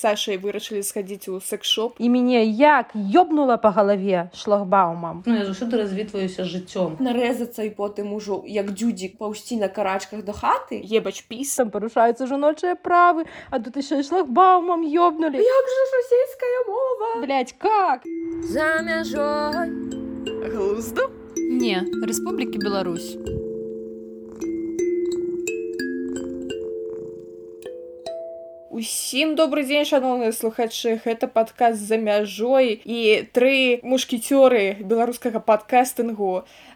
Сашай вырашылі схадзіць у секс-шоп. І мяне як ёбнула па галаве шлагбаумам ну, я заўсёды развітваюся жыццём нарэзацца і потым ужо як дзюдзік паўсці на карачках до хаты ебач пісам парушаюцца жаночыя правы а тут яшчэ шлагбаумам ёбнули як жа расійская мова? Блять как? За мяжой глузду? Не Рэспублікі Беларусь Усім добрый дзень шаноўныя слухачы. Гэта падказ за мяжой і тры мушкецёры беларускага падкастынгу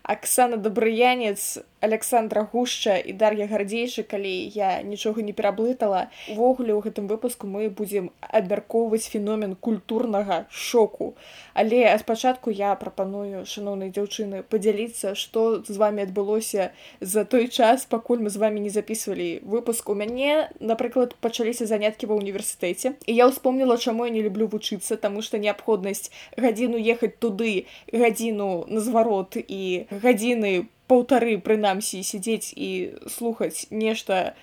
Аксана добрыянец Александра гушча і дар'я гардзейшы калі я нічога не пераблытала увогуле ў гэтым выпуску мы будзем абмяркоўваць феномен культурнага шоку. Але спачатку я прапаную шаноўнай дзяўчыны падзяліцца што з вами адбылося за той час пакуль мы з вами не записывалі выпуск. У мяне напрыклад пачаліся заняткі ва ўніверсітэце і я ўспомніла чаму я не люблю вучыцца таму што неабходнасць гадзіну ехаць туды гадзіну на зварот і гадзіны паўтары прынамсі сядзець і слухаць нешта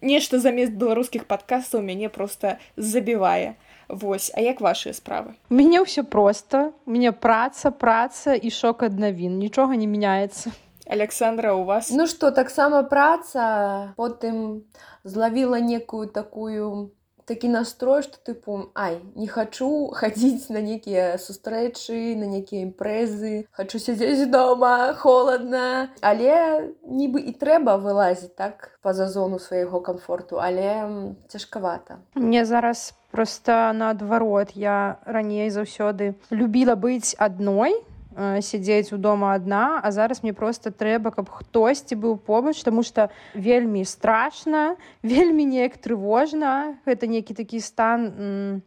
нешта замест беларускіх падкастаў мяне просто забівае Вось а як вашыя справы мяне ўсё просто. Мне праца праца і шок ад навін нічога не мяняецца Александра у вас? Ну что таксама праца. Потым злавіла некую такую такі настрой што тыпу ай не хачу хадзіць на нейкія сустрэчы на нейкія імпрэзы хачу сядзець дома холодна але нібы і трэба вылазіць так па-за зону свайго комфорту але цяжкавата. Мне зараз просто наадварот. Я раней заўсёды любіла быць адной сядзець у дома адна а зараз мне просто трэба каб хтосьці быў побач тому что вельмі страшна вельмі неяк трывожна. Гэта нейкі такі стан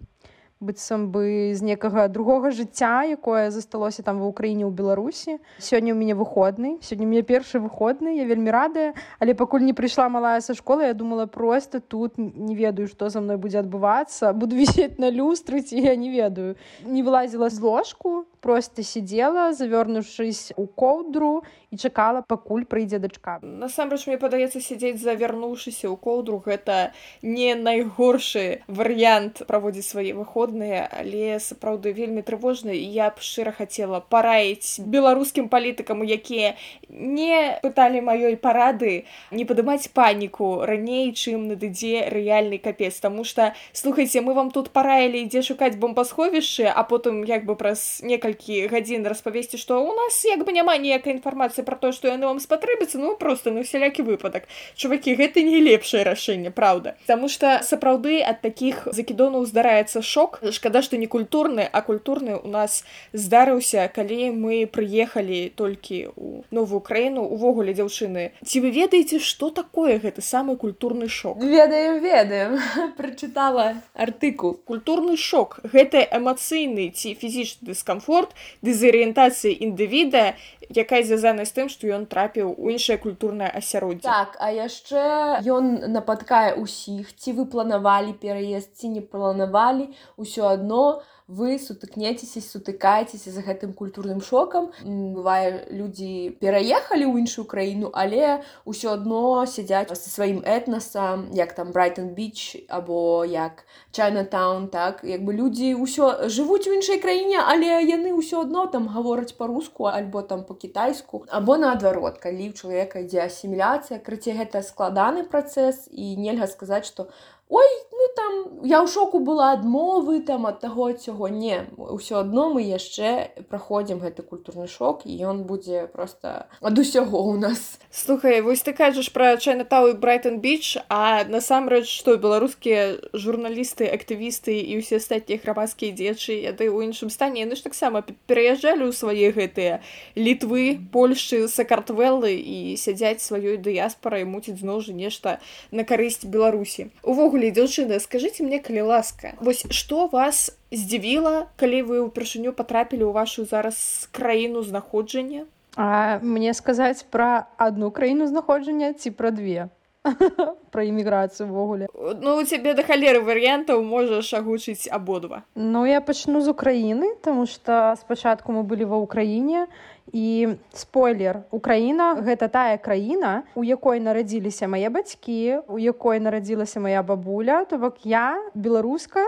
быццам бы з некага другога жыцця якое засталося там ва ўкраіне ў беларусі. Сёння ў мяне выходны сёння мне першы выходны я вельмі радая але пакуль не прыйшла малая са школы я думала просто тут не ведаю што за мной будзе адбывацца буду вісець на люстры ці я не ведаю. Не вылазіла з ложку просто сидела завёрнуўшись у коўдру і чакала пакуль прыйдзе дачка. Насамрэч мне падаецца сядзець завярнуўшыся ў коўдру гэта не найгоршы варыянт праводзіць свае выходныя але сапраўды вельмі трывожна і я б шчыра хацела параіць беларускім палітыкам якія не пыталі маёй парады не падымаць паніку раней чым надыдзе рэальны капец. Тому что слухайце мы вам тут параілі ідзе шукаць бомбасховішчы а потым як бы праз некалькі некалькі гадзін распавесці што ў нас як бы няма ніякай інфармацыі пра то што яны вам спатрэбіцца ну просто ну сялякі выпадак чувакі гэта не лепшае рашэнне праўда Таму что сапраўды ад такіх закідонаў здараецца шок. Шкада што не культурны а культурны у нас здарыўся калі мы прыехалі толькі у новую краіну увогуле дзяўчыны ці вы ведаеце што такое гэты самы культурны шок? Ведаем ведаем. Прачытала артыкул. Культурны шок гэта эмацыйны ці фізічны дыскамфорт спорт дезарыентацыі індывіда якая звязана з тым што ён трапіў у іншае культурнае асяроддзе. Так а яшчэ ён напаткае ўсіх ці вы планавалі пераезд ці не планавалі ўсё адно вы сутыкнецеся сутыкаецеся за гэтым культурным шокам. Бывае людзі пераехалі ў іншую краіну але ўсё адно сядзяць са сваім этнасам як там брайтон біч або як чайнатаун так? Як бы людзі ўсё жывуць у іншай краіне але яны ўсё адно там гавораць па-руску альбо там по-кітайску або наадварот калі ў чалавека ідзе асіміляцыя крыце гэта складаны працэс і нельга сказаць што ой ну там я ў шоку была адмовы там ад таго цяго не ўсё адно мы яшчэ праходзім гэты культурны шок і ён будзе просто ад усяго у нас. Слухай вось ты кажаш пра чайнатау брайтон біч а насамрэч што беларускія журналісты актывісты і ўсе астатнія грамадскія дзечы яды ў іншым стане яны ж таксама пераязджалі ў свае гэтыя літвы польшчы сакартвеллы і сядзяць сваёй дыяспорай муціць зноў жа нешта на карысць беларусі. Увогуле увогуле дзяўчына скажитеце мне калі ласка вось что вас здзівіла калі вы ўпершыню потрапілі ў вашу зараз краіну знаходжання а мне сказаць пра одну краіну знаходжання ці пра две про эміграцыю увогуле ну у цябе да халеры варыянтаў можаш агучыць абодва ну я пачну з украіны тому что спачатку мы былі ва ўкраіне і спойлер украіна гэта тая краіна у якой нарадзіліся мае бацькі у якой нарадзілася моя бабуля. То бок я беларуска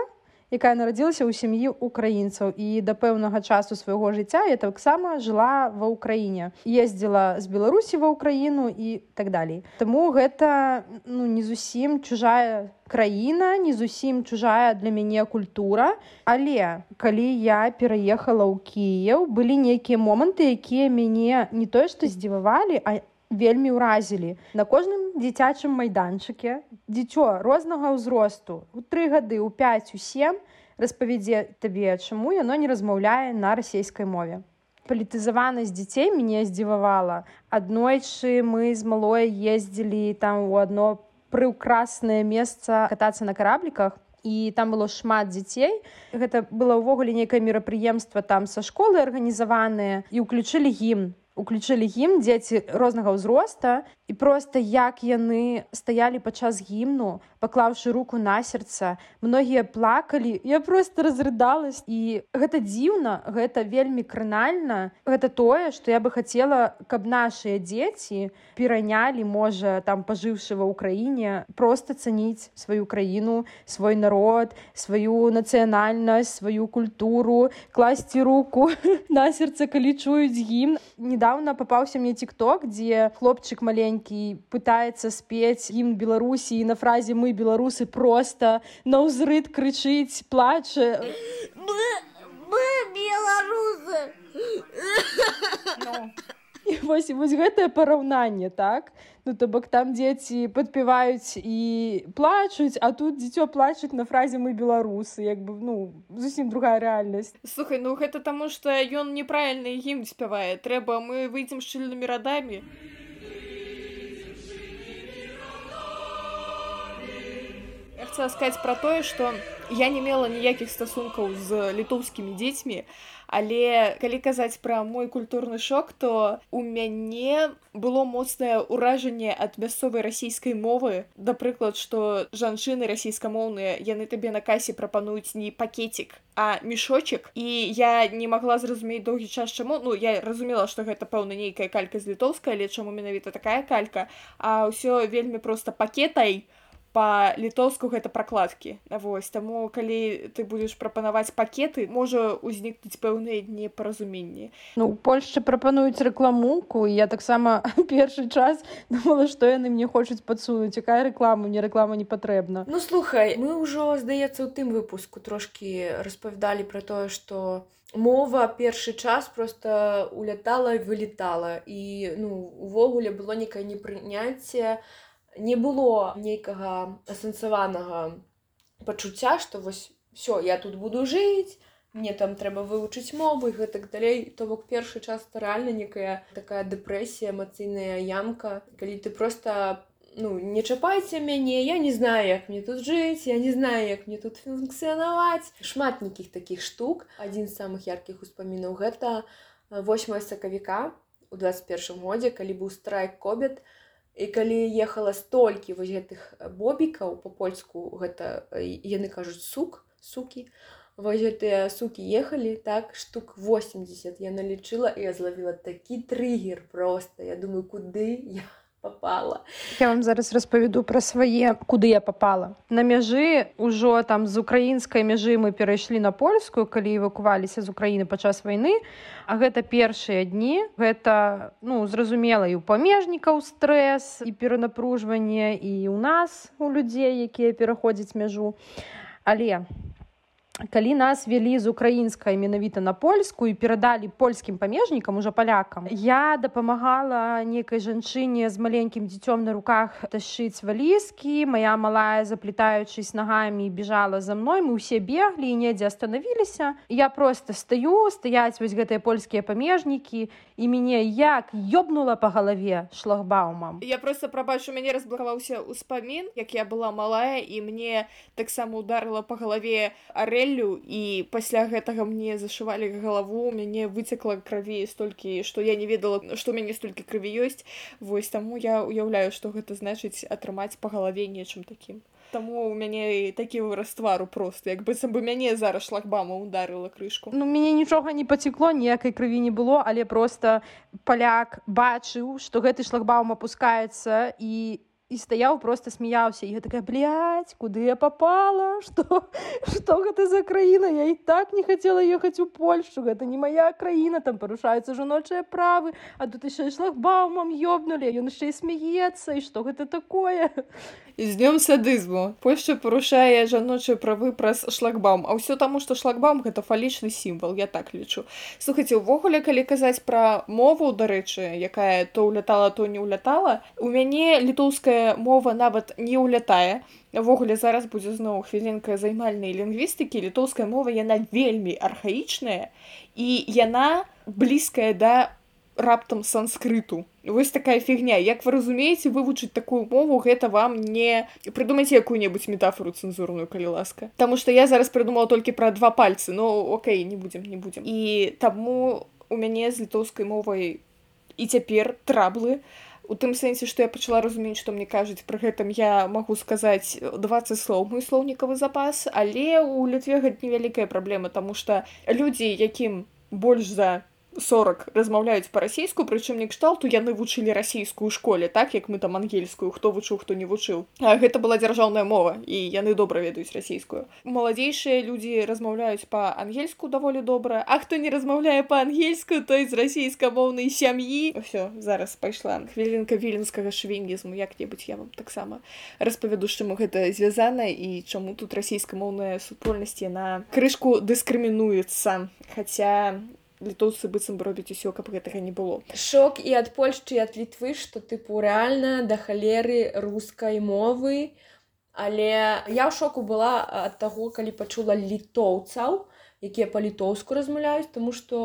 якая нарадзілася ў сям'і украінцаў. І да пэўнага часу свайго жыцця я таксама жыла ва ўкраіне. Ездзіла з беларусі ва ўкраіну і так далей. Таму гэта ну не зусім чужая краіна не зусім чужая для мяне культура. Але калі я пераехала ў кіеў былі нейкія моманты якія мяне не тое што здзівавалі а вельмі ўразілі. На кожным дзіцячым майданчыке дзіцё рознага ўзросту. У тры гады у 5 у 7 распавядзе табе чаму яно не размаўляе на расійскай мове. Палітызаванасць дзяцей мяне здзівавала. Аднойчы мы з малой ездзілі там у одно прыўкраснае месца катацца на карабліках і там было шмат дзяцей. Гэта было ўвогуле нейкае мерапрыемства там са школы арганізаваныя і ўключылі гімн уключылі гімн дзеці рознага ўзроста і просто як яны стаялі падчас гімну паклаўшы руку на сэрца многія плакалі я просто разрыдалась. І гэта дзіўна гэта вельмі кранальна гэта тое што я бы хацела каб нашыя дзеці перанялі можа там пажыўшы ва ўкраіне просто цаніць сваю краіну свой народ сваю нацыянальнасць сваю культуру класці руку на сэрца калі чуюць гімн недавно папаўся мне тикток дзе хлопчык маленькі пытаецца спець ім беларусі на фразе мы беларусы просто на ўзрыт крычыць плача беларусы ну. І вось вось гэтае параўнанне так ну то бок там дзеці падпяваюць і плачуць а тут дзіцё плачуць на фразе мы беларусы як бы ну зусім другая рэальнасць. Слухай ну гэта таму што ён неправільны гімн спявае. Трэба мы выйдзем шчыльнымі радамі. Я хотела сказаць пра тое, што я не мела ніякіх стасункаў з літоўскімі дзецьмі, але калі казаць пра мой культурны шок, то у мяне было моцнае ўражанне ад мясцовай расійскай мовы. Да прыклад, што жанчыны расійскамоўныя яны табе на касе прапануюць не пакетик, а мешочек і я не магла зразумець доўгі час чаму. Ну я разумела што гэта пэўна нейкая калька з літоўская але чаму менавіта такая калька. А ўсё вельмі проста пакетай па-літоўску гэта пракладкі вось таму калі ты будзеш прапанаваць пакеты можа ўзнікнуць пэўныя непаразуменні ну польшчы прапануюць рэкламунку я таксама першы час думала што яны мне хочуць падсунуць. Якая рэкламу не рэклама не патрэбна. Ну слухай мы ўжо здаецца у тым выпуску трошкі распавядалі пра тое што мова першы час просто улятала і вылетала і ну увогуле было некае непрыняцце не было нейкага асэнсаванага пачуцця што вось все я тут буду жыць мне там трэба вывучыць мовы гэтак далей. То бок першы час рэальна некая такая дэпрэсія эмацыйная ямка. Калі ты просто ну не чапайце мяне я не знаю як мне тут жыць я не знаю як мне тут функцыянаваць. Шмат нейкіх такіх штук. Адзін з самых яркіх успамінаў гэта 8 сакавіка у 21 годзе калі быў страйк кобет і калі ехала столькі вось гэтых бобікаў по-польску гэта яны кажуць сук сукі вось гэтыя сукі ехалі так штук 80 я налічыла і я злавіла такі трыгер просто я думаю куды я попала. Я вам зараз распавяду пра свае куды я попала. На мяжы ўжо там з украінскай мяжы мы перайшлі на польскую калі эвакуваліся з украіны падчас вайны а гэта першыя дні. Гэта ну зразумела і у памежнікаў стрэс і перанапружванне і ў нас у людзей якія пераходзяць мяжу але калі нас вялі з украінскай менавіта на польскую перадалі польскім памежнікам уже палякам я дапамагала некай жанчыне з маленькім дзіцём на руках ташыць валізкі. Моя малая заплетаючись нагамі бежала за мной. Мы ўсе беглі і недзе остановіліся я просто стаю стаяць вось гэтыя польскія памежнікі і мяне як ёбнула по галаве шлагбаумам. Я просто прабачу мяне разблакаваўся ўспамін як я была малая і мне таксама ударыла по галаве арэ гелю і пасля гэтага мне зашывалі галаву мяне выцекла крыві столькі што я не ведала што мяне столькі крыві ёсць. Вось таму я уяўляю што гэта значыць атрымаць па галаве нечым такім. Таму у мяне такі выраз твару просто як быццам бы мяне зараз шлагбама ударыла крышку. Ну мяне нічога не пацекло ніякай крыві не было але просто паляк бачыў што гэты шлагбаум апускаецца і і стаяў просто смяяўся я такая блядь, куды я попала? Что что гэта за краіна я і так не хацела ехаць у польшу. Гэта не моя краіна там парушаюцца жаночыя правы а тут і шлагбаумам ёбнули ён яшчэ і смяецца і что гэта такое? З днём садызму Польша парушае жаночыя правы праз шлагбаум. А ўсё таму што шлагбаум гэта фалічны сімвал я так лічу слухайце увогуле калі казаць пра мову дарэчы якая то ўлятала то не ўлятала у мяне літоўская мова нават не ўлятае. Увогуле зараз будзе зноў хвілінка займальнай лінгвістыкі. Літоўская мова яна вельмі архаічная і яна блізкая да раптам санскрыту. Вось такая фігня. Як вы разумееце вывучыць такую мову гэта вам не прыдумайце якую-небудзь метафору цэнзурную калі ласка. Таму што я зараз прыдумала толькі пра два пальцы но Окей не будзем не будзем. І таму у мяне з літоўскай мовай і цяпер траблы у тым сэнсе што я пачала разумець што мне кажуць пры гэтым я магу сказаць 20 слоў мой слоўнікавы запас але у літве гэта невялікая праблема тому что людзі якім больш за 40 размаўляюць па-расейску прычым не кшталту яны вучылі расійскую школе так як мы там ангельскую хто вучыў хто не вучыў. Гэта была дзяржаўная мова і яны добра ведаюць расійскую. Маладзейшыя людзі размаўляюць па-ангельску даволі добра а хто не размаўляе па-ангельскую той з расійскамоўнай сям'і. Все зараз пайшла хвілінка віленскага швінізму як-небудзь я вам таксама распавяду чаму гэта звязана і чаму тут расійскамоўная супольнасць яна крышку дыскрымінуецца. Хаця літоўцы быццам робяць усё каб гэтага не было. Шок і ад польшчы ад літвы што тыпу рэальна да халеры рускай мовы але я ў шоку была ад таго калі пачула літоўцаў якія па-літоўску размаўляюць тому што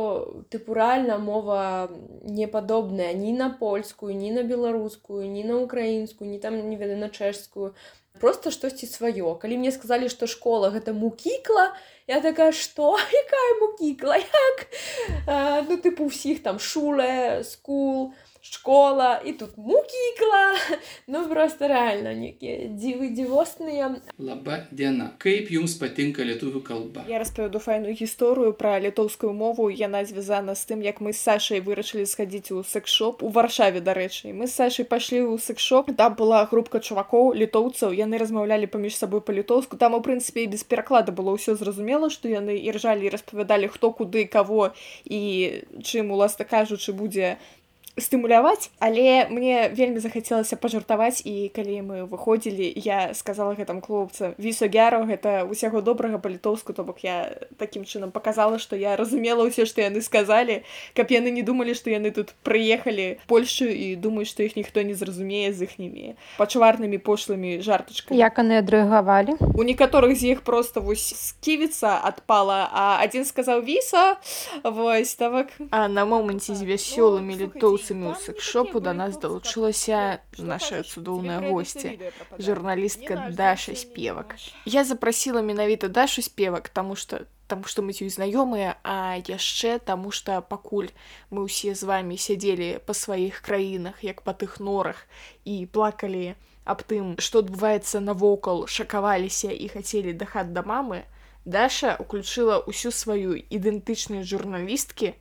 тыпу рэальна мова не падобная ні на польскую ні на беларускую ні на украінскую ні там не веда на чэшскую просто штосьці сваё. Калі мне сказалі што школа гэта мукікла я такая што? Якая мукікла? Як? А, ну тыпу ўсіх там шуле скул школа і тут мукікла ну просто реально некія дзівы дзівосныя лаба дзена кайп юмс патынка літуву калба. Я распавяду файную гісторыю пра літоўскую мову. Яна звязана з тым як мы з сашай вырашылі схадзіць у секшоп у варшаве дарэчы мы з сашай пашлі ў секшоп там была групка чувакоў літоўцаў яны размаўлялі паміж сабой па-літоўску там у прынцыпе без пераклада было ўсё зразумела што яны іржалі распавядалі хто куды каго і чым уласна кажучы будзе стымуляваць але мне вельмі захацелася пажартаваць і калі мы выходзілі я сказала гэтым хлопца вісо гяру гэта усяго добрага па-літоўску то бок я такім чынам показала што я разумела ўсё што яны сказалі. Каб яны не думалі што яны тут прыехалі польшу і думаю што іх ніхто не зразумее з іхнімі пачварнымі пошлымі жартачкамі. Як яны адрэагавалі? У некаторых з іх просто вось сківіца адпала а адзін сказаў віса вось так а на моманце з вясёлымі літоўцамі працамі ў секшопу да нас далучылася наша цудоўная госця журналістка даша спевак я запрасіла менавіта дашу спевак таму што там што мы ёй знаёмыя а яшчэ таму што пакуль мы ўсе з вами сядзелі па сваіх краінах як па тых норах і плакалі аб тым што адбываецца навокал шакаваліся і хацелі дахат да мамы даша уключыла ўсю сваю ідэнтычнасць журналісткі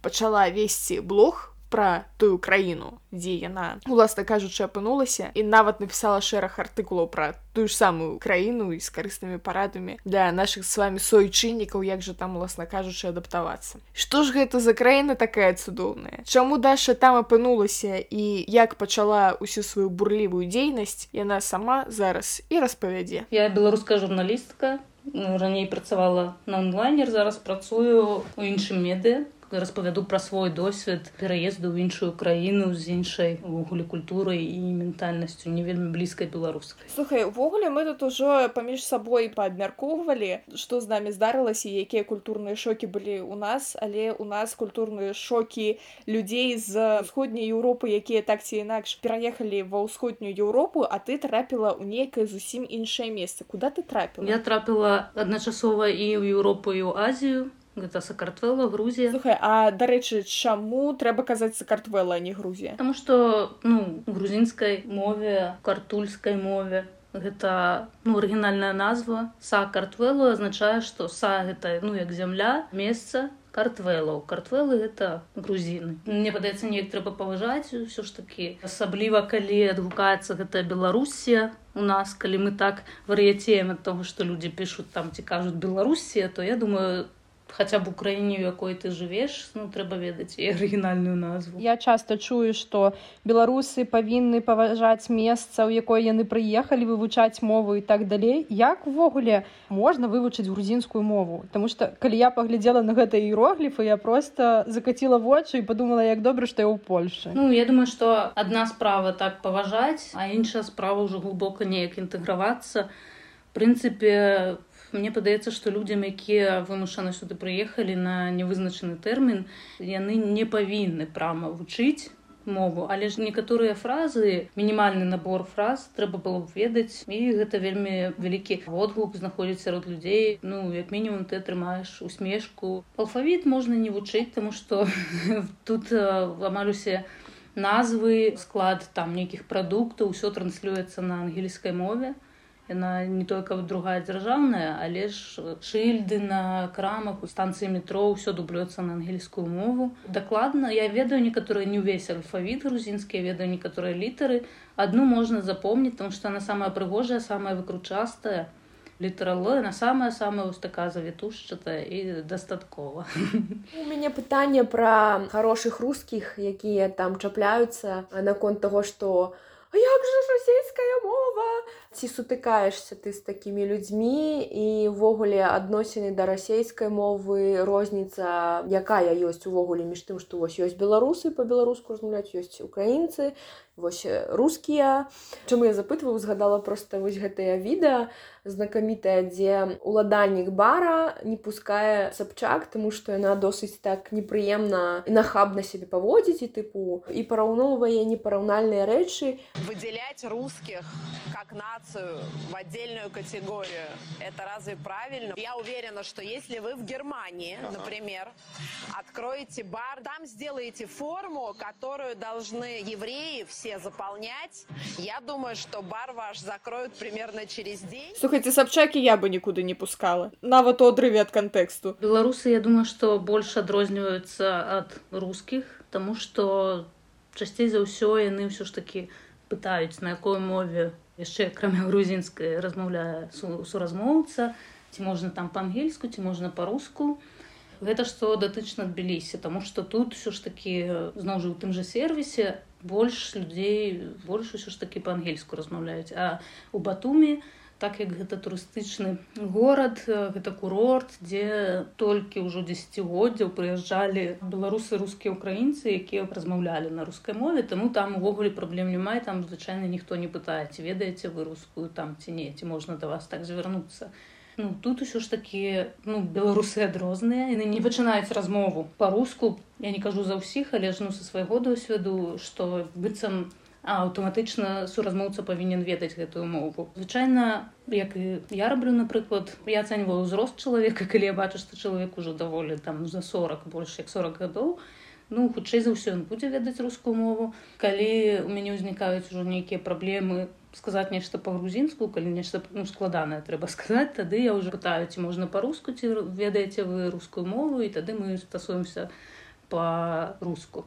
пачала весці блог пра тую краіну дзе яна уласна кажучы апынулася і нават напісала шэраг артыкулаў пра тую ж самую краіну і з карыснымі парадамі для нашых з вами суайчыннікаў як жа там уласна кажучы адаптавацца. Што ж гэта за краіна такая цудоўная? Чаму даша там апынулася і як пачала ўсю сваю бурлівую дзейнасць яна сама зараз і распавядзе. Я беларуская журналістка раней працавала на онлайнер зараз працую у іншым меды распавяду пра свой досвед пераезду ў іншую краіну з іншай увогуле культурай і ментальнасцю не вельмі блізкай беларускай. Слухай увогуле мы тут ужо паміж сабой паабмяркоўвалі што з намі здарылася якія культурныя шокі былі ў нас але у нас культурныя шокі людзей з сходняй Еўропы якія так ці інакш пераехалі ва ўсходнюю Еўропу а ты трапіла ў нейкае зусім іншае месца. Куда ты трапіла? Я трапіла адначасова і ў Еўропу і ў Азію гэта сакартвела грузія. Слухай, а дарэчы чаму трэба казаць сакартвела не грузія? Таму што ну грузінскай мове картульскай мове. Гэта ну арыгінальная назва. Са картвелу азначае што са гэта ну як зямля месца картвелаў картвелы гэта грузіны. Мне падаецца неяк трэба паважаць ўсё ж такі. Асабліва калі адгукаецца гэтая беларусія у нас калі мы так вар'яцеем ад того што людзі пішуць там ці кажуць беларусія то я думаю хаця б украіне у якой ты жывеш ну трэба ведаць і арыгінальную назву. Я часто чую что беларусы павінны паважаць месца у якое яны прыехалі вывучаць мову і так далей. Як увогуле можна вывучыць грузінскую мову? Таму что калі я паглядзела на гэта іерогліфы я просто закаціла вочы і подумала як добра што я ў Польшы. Ну я думаю что адна справа так паважаць а іншая справа ўжо глубока неяк інтэгравацца. Прынцыпе в Мне падаецца, што людзям, якія вымушаны сюды прыехалі на невызначаны тэрмін, яны не павінны прама вучыць мову, але ж некаторыя фразы, мінімальны набор фраз трэба было б ведаць і гэта вельмі вялікі водгук знаходзіць сярод людзей. Ну як мінімум ты атрымаеш усмешку. Алфавіт можна не вучыць, таму што тут амаль усе назвы, склад там нейкіх прадуктаў, усё транслюецца на ангельскай мове яна не только другая дзяржаўная але ж шыльды на крамах у станцыі метро ўсё дублюецца на ангельскую мову. Дакладна я ведаю некаторыя не ўвесь альфавіт грузінскія ведаю некаторыя літары адну можна запомніць там што она самая прыгожая самая выкручастая. Літарало на самая самая вось такая завітушчатая і дастаткова у мяне пытанне пра хорошых рускіх якія там чапляюцца наконт таго што у як жа расійская мова? Ці сутыкаешься ты з такімі людзьмі і ўвогуле адносіны да расейскай мовы розніца якая ёсць увогуле між тым што вось ёсць беларусы по-беларуску размаўляць ёсць украінцы вось рускія. Чаму я запытваю узгадала просто вось гэтае відэа знакамітая дзе уладальнік бара не пускае сабчак тому что яна досыць так непрыемна і нахабна сябе паводзіць і тыпу і параўноўвае непараўнальныя рэчы. Выделять русских как нацию в отдельную категорию это разве правильно? Я уверена что если вы в германии например откроете бар там сделаете форму которую должны евреи все все заполнять. Я думаю, что бар ваш закроют примерно через день. Слухайте, Собчаки я бы никуда не пускала. Нават у отрыве от контексту. Белорусы, я думаю, что больше адрозніваюцца от русских, потому что часцей за ўсё яны ўсё ж таки пытаюць на якой мове яшчэ акрамя грузінскай размаўляе суразмоўца ці можна там па-ангельску ці можна па-руску гэта што датычна адбіліся тому что тут все ж таки зноў жа у тым жа сервісе больш людзей больш усё ж такі па-ангельску размаўляюць а у батуме так як гэта турыстычны горад гэта курорт дзе толькі ўжо дзесяцігоддзяў прыязджалі беларусы рускія украінцы якія размаўлялі на рускай мове таму там увогуле праблем няма там звычайна ніхто не пытаецца ведаеце вы рускую там ці не ці можна да вас так звярнуцца Ну, тут усё ж такі ну, беларусы адрозныя яны не пачынаюць размову па-руску. Я не кажу за ўсіх але ж ну са свайго досведу што быццам аўтаматычна суразмоўца павінен ведаць гэтую мову. Звычайна як і я раблю напрыклад я ацэньваю ўзрост чалавека калі я бачу што чалавек ужо даволі там за 40 больш як 40 гадоў ну хутчэй за ўсё ён будзе ведаць рускую мову. Калі у мяне ўзнікаюць ужо нейкія праблемы сказаць нешта па-грузінску калі нешта ну, складанае трэба сказаць тады я ўжо пытаю ці можна па-руску ці ведаеце вы рускую мову і тады мы стасуемся па-руску.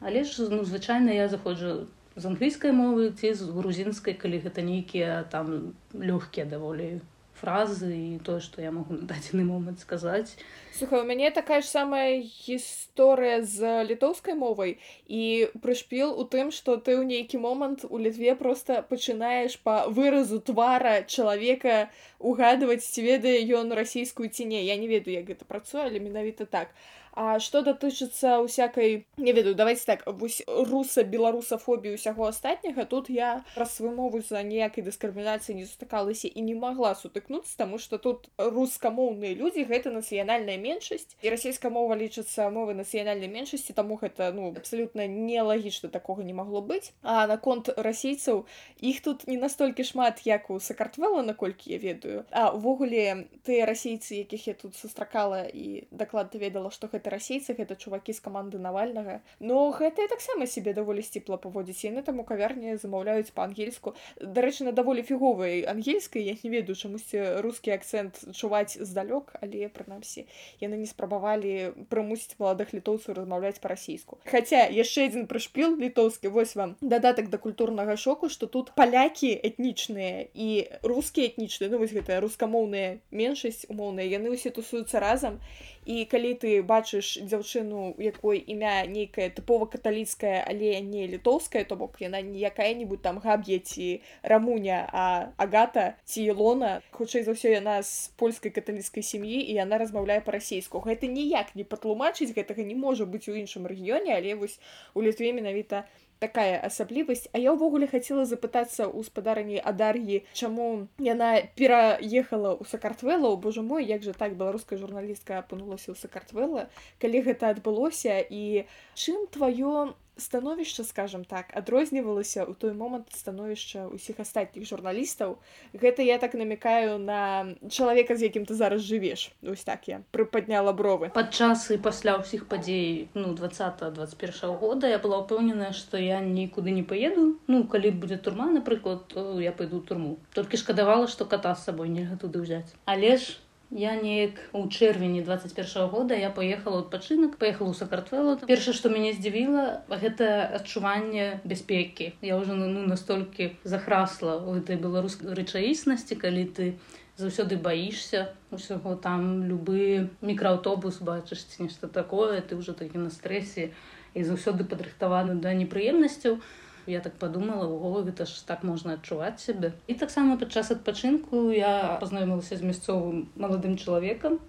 Але ж ну звычайна я заходжу з англійскай мовы ці з грузінскай калі гэта нейкія там лёгкія даволі фразы і тое што я магу на дадзены момант сказаць Слухай, у мяне такая ж самая гісторыя з літоўскай мовай і прышпіл у тым што ты ў нейкі момант у літве просто пачынаеш па выразу твара чалавека угадваць ці ведае ён расійскую ці не. Я не ведаю як гэта працуе але менавіта так. А што датычыцца ўсякай не ведаю давайте так руса беларусафобію ўсяго астатняга тут я праз сваю мову за ніякай дыскрымінацыі не сутыкалася і не магла сутыкнуцца таму што тут рускамоўныя людзі гэта нацыянальная меншасць. І расійская мова лічыцца мовы нацыянальнай меншасці таму гэта ну абсалютна нелагічна такога не магло быць. А наконт расійцаў іх тут не настолькі шмат як у сакартвела наколькі я ведаю. А увогуле тыя расійцы якіх я тут сустракала і дакладна ведала што гэта гэта расейцы гэта чувакі з каманды навальнага но гэтыя таксама сябе даволі сціпла паводзіць яны там у кавярні замаўляюць па-ангельску дарэчы на даволі фіговай ангельскай я не ведаю чамусьці рускі акцэнт чуваць здалёк але прынамсі яны не спрабавалі прымусіць маладых літоўцаў размаўляць па-расійску хаця яшчэ адзін прышпіл літоўскі вось вам дадатак да культурнага шоку што тут палякі этнічныя і рускія этнічныя ну вось гэтая рускамоўная меншасць умоўная яны ўсе тусуюцца разам і калі ты бачыш дзяўчыну якой імя нейкае тыпова каталіцкая але не літоўская то бок яна не якая-нибудь там габ'е ці рамуня а агата ці лона хутчэй за ўсё яна з польскай каталіцкай сям'і і яна размаўляе па-расейску. Гэта ніяк не патлумачыць гэтага не можа быць у іншым рэгіёне але вось у літве менавіта такая асаблівасць а я ўвогуле хацела запытацца ў спадарні адар'і чаму яна пераехала ў сакартвела Божа мой як жа так беларуская журналістка апынулася ў сакартвела калі гэта адбылося? І чым тваё становішча скажем так адрознівалася ў той момант становішча ўсіх астатніх журналістаў. Гэта я так намікаю на чалавека з якім ты зараз жывеш. Ось так я прыпадняла бровы. Падчас і пасля ўсіх падзей ну 20 21 года я была ўпэўненая што я нікуды не поеду ну калі будзе турма напрыклад я пойду турму. Толькі шкадавала што ката з сабой нельга туды ўзяць. Але ж Я неяк у чэрвені 21 года я поехала адпачынак поехала ў сакартвелу першае што мяне здзівіла гэта адчуванне бяспекі. Я уже ну, ну настолькі захрасла у этой беларускай рэчаіснасці калі ты заўсёды баішся усяго там любы мікрааўтобус бачыш ці нешта такое ты ўжо такі на стрэсе і заўсёды падрыхтаваны да непрыемнасцяў я так подумала ого гэта ж так можна адчуваць сябе і таксама падчас адпачынку я пазнаёмілася з мясцовым маладым чалавекам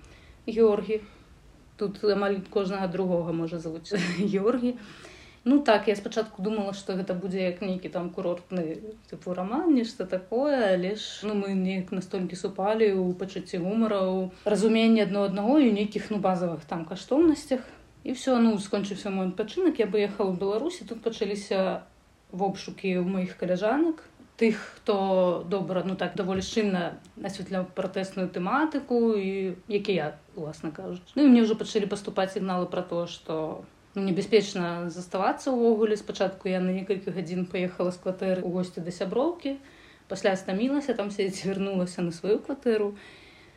георгі. Тут амаль кожнага другога можа завуць георгі. Ну так я спачатку думала что гэта будзе як нейкі там курортны тыпу роман нешта такое але ж ну мы неяк настолькі супалі у пачуцці гумараў разуменне адно аднаго і нейкіх ну базавых там каштоўнасцях. І все ну скончыўся мой адпачынак я бы ехала ў беларусі тут пачаліся вобшукі ў маіх каляжанак тых хто добра ну так даволі шчыльна асвятляў пратэсную тэматыку і які я уласна кажуць ну і мне ўжо пачалі паступаць сігналы пра то што ну, небяспечна заставацца ўвогуле спачатку я на некалькі гадзін паехала з кватэры у госці да сяброўкі пасля стамілася там сядзець вярнулася на сваю кватэру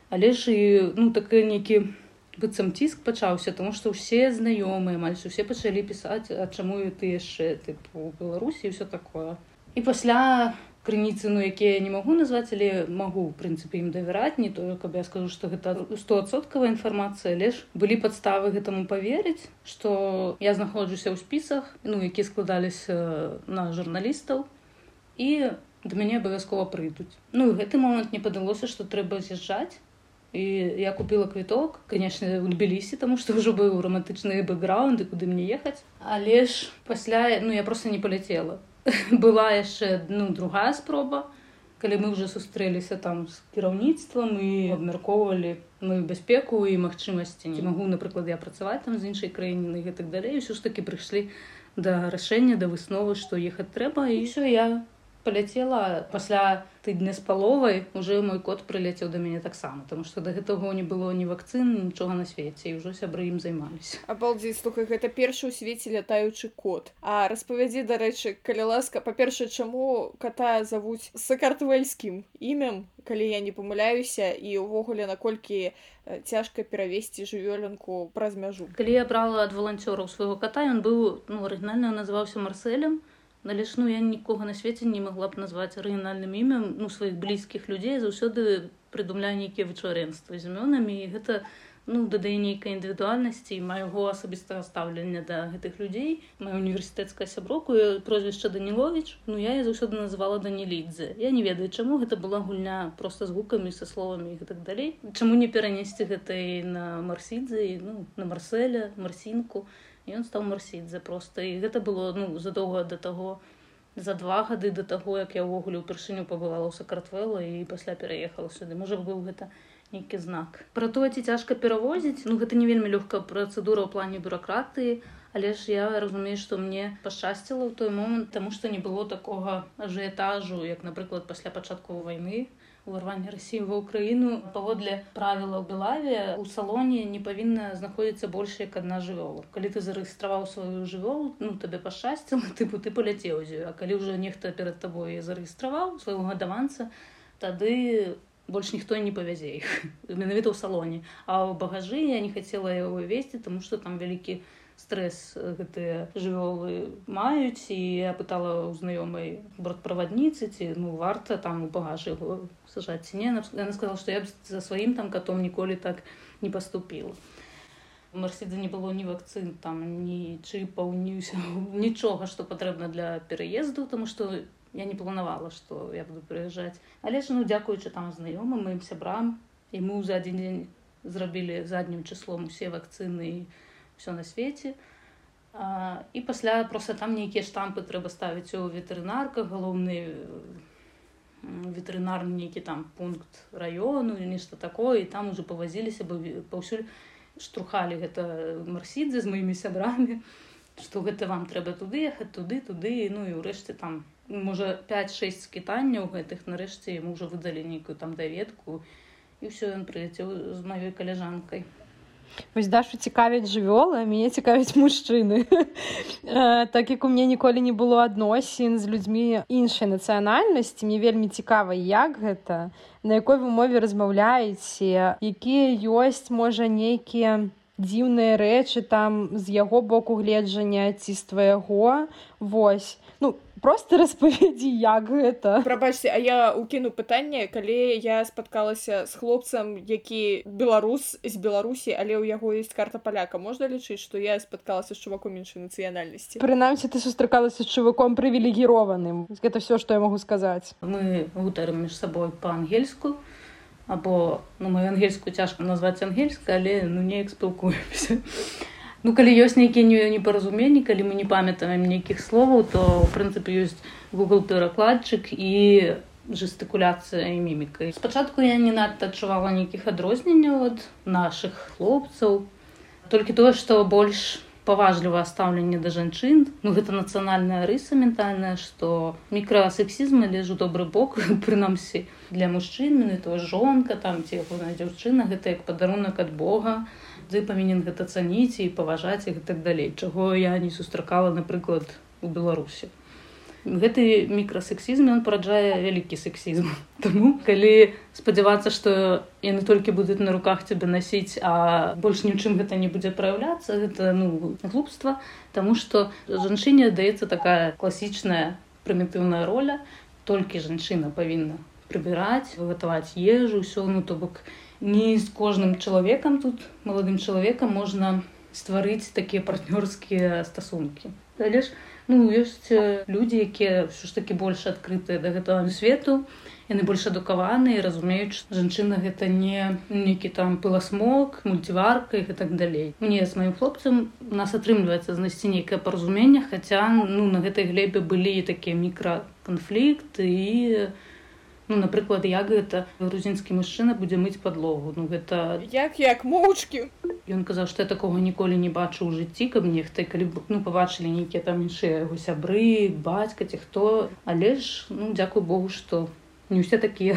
але ж і ну так нейкі быццам ціск пачаўся тому что ўсе знаёмыя амаль усе пачалі пісаць а чаму ты яшчэ тыпу беларусі все такое. І пасля крыніцы ну якія не магу назваць але магу в прынцыпе ім давяраць не тое каб я скажу что гэта стосоткавая інфармацыя лишь былі падставы гэтаму поверыць что я знаходжуся ў спісах ну які складаліся на журналістаў і да мяне абавязкова прыйдуць. Ну гэты момант не падалося что трэба з'язджаць і я купила квіток конечно у тбілісі тому что ўжо быў романтычны бэкграунды куды мне ехаць але ж пасля ну я просто не полетела. Была яшчэ ну другая спроба. Калі мы уже сустрэліся там з кіраўніцтвам і абмяркоўвалі мою бяспеку і магчымасці не магу напрыклад я працаваць там з іншай краіны і гэтак далей ўсё ж таки прыйшлі да рашэння да высновы што ехаць трэба і ўсё я паляцела пасля тыдня з паловай уже мой кот прыляцеў да мяне таксама тому что да гэтага не было ні вакцын нічога на свеце і ўжо сябры ім займаліся. Абалдзець слухай гэта першы ў свеце лятаючы кот. А распавядзі дарэчы калі ласка па-першае чаму кота завуць сакартвельскім імем калі я не памыляюся і ўвогуле наколькі цяжка перавесці жывёлінку праз мяжу? Калі я брала ад валанцёраў свайго кота ён быў ну арыгінальна называўся марселем Але ж ну я нікога на свеце не магла б назваць арыгінальным імем ну сваіх блізкіх людзей заўсёды прыдумляю нейкія вычварэнствы з імёнамі. І гэта ну дадае нейкай індывідуальнасці майго асабістага стаўлення да гэтых людзей. Маю універсітэцкая сяброку прозвішча данілович ну я я заўсёды называла данілідзе. Я не ведаю чаму. Гэта была гульня просто з гукамі са словамі і гэтак далей. Чаму не перанесці гэтай на марсідзе ну на марселя марсінку ён стаў марсідзе проста і гэта было ну задоўга да таго за два гады да таго як я ўвогуле ўпершыню пабывала ў сакартвела і пасля пераехала сюды можа быў гэта нейкі знак. Пра тое ці цяжка перавозіць ну гэта не вельмі лёгкая працэдура ў плане бюракратыі але ж я разумею што мне пашчасціла ў той момант таму што не было такога ажыятажу як напрыклад пасля пачатку вайны уварвання рассіі ва ўкраіну паводле правіла ў белаве у салоне не павінна знаходзіцца больш як адна жывёла калі ты зарэгістраваў сваю жывёлу ну табе пашчасціла тыпу ты паляцеў з ёю а калі ўжо нехта перад табой зарэгістраваў свайго гадаванца тады больш ніхто не павязе іх менавіта ў салоне. А ў багажы я не хацела яго весці тому что там вялікі стрэс гэтыя жывёлы маюць і я пытала ў знаёмай бортправадніцы ці ну варта там у багажы яго сажаць ці не. Яна сказала што я б за сваім там катом ніколі так не паступіла марсідзе не было ні вакцын там ні чыпаў ні нічога што патрэбна для пераезду тому што я не планавала што я буду прыязджаць але ж ну дзякуючы там знаёмым маім сябрам і мы за адзін дзень зрабілі заднім чыслом усе вакцыны і все на свеце а, і пасля просто там нейкія штампы трэба ставіць у ветэрынарках галоўны ветэрынарны нейкі там пункт раёну нешта такое і там уже павазіліся бы паўсюль штурхалі гэта марсідзе з маімі сябрамі што гэта вам трэба туды ехаць туды туды ну і ўрэшце там можа 5-6 скітанняў гэтых нарэшце яму ўжо выдалі нейкую там даведку і ўсё ён прыляцеў з маёй каляжанкай Вось дашу цікавяць жывёлы, мяне цікавяць мужчыны. так як у мне ніколі не было адносін з людзьмі іншай нацыянальнасці, мне вельмі цікава, як гэта, на якой вы мове размаўляеце, якія ёсць можа нейкія дзіўныя рэчы там з яго боку гледжання ці з твайго Вось. Просто распавядзі як гэта прабачце а я укіну пытанне калі я спаткалася з хлопцам які беларус з беларусі але ў яго есть карта паляка. Можна лічыць што я спаткалася з чуваком іншай нацыянальнасці? Прынамсі ты сустракалася з чуваком прывілегіраваным. Гэта все што я могу сказаць. Мы гутарым між сабой па-ангельску або ну мою ангельскую цяжка назваць ангельска але ну неяк спілкуемся Ну калі ёсць нейкія непаразуменні, калі мы не памятаем нейкіх словаў, то ў прынцыпе ёсць Google перакладчык і жестыкуляцыя і мімікай. Спачатку я не надта адчувала нейкіх адрозненняў ад нашых хлопцаў. Толькі тое, што больш паважлівае стаўленне да жанчын. Ну гэта нацыянальная рыса ментальная, што мікрасексізм лежу добры бок прынамсі для мужчын, то жонка там ці яго на дзяўчына, гэта як падарунак ад Бога ты павінен гэта цаніць і паважаць і так далей чаго я не сустракала напрыклад у беларусі. Гэты мікрасексізм ён параджае вялікі сексізм. Таму калі спадзявацца што яны толькі будуць на руках цябе насіць а больш ні ў чым гэта не будзе праяўляцца гэта ну глупства. Таму што жанчыне даецца такая класічная прымітыўная роля. Толькі жанчына павінна прыбіраць вытаваць ежу ўсё ну то бок не з кожным чалавекам тут маладым чалавекам можна стварыць такія партнёрскія стасункі але ж ну ёсць людзі якія ўсё ж такі больш адкрытыя да гэтага свету яны больш адукаваныя разумеюць жанчына гэта не нейкі там пыласмок мульціварка і так далей мне з маім хлопцам у нас атрымліваецца знайсці нейкае паразумення хаця ну на гэтай глебе былі такія мікраканфлікты і ну напрыклад як гэта грузінскі мужчына будзе мыць подлогу ну гэта як як моўчкі. Ён казаў што я такога ніколі не бачу ў жыцці каб нехта калі б ну пабачылі нейкія там іншыя яго сябры бацька ці хто. Але ж ну дзякуй богу што не ўсе такія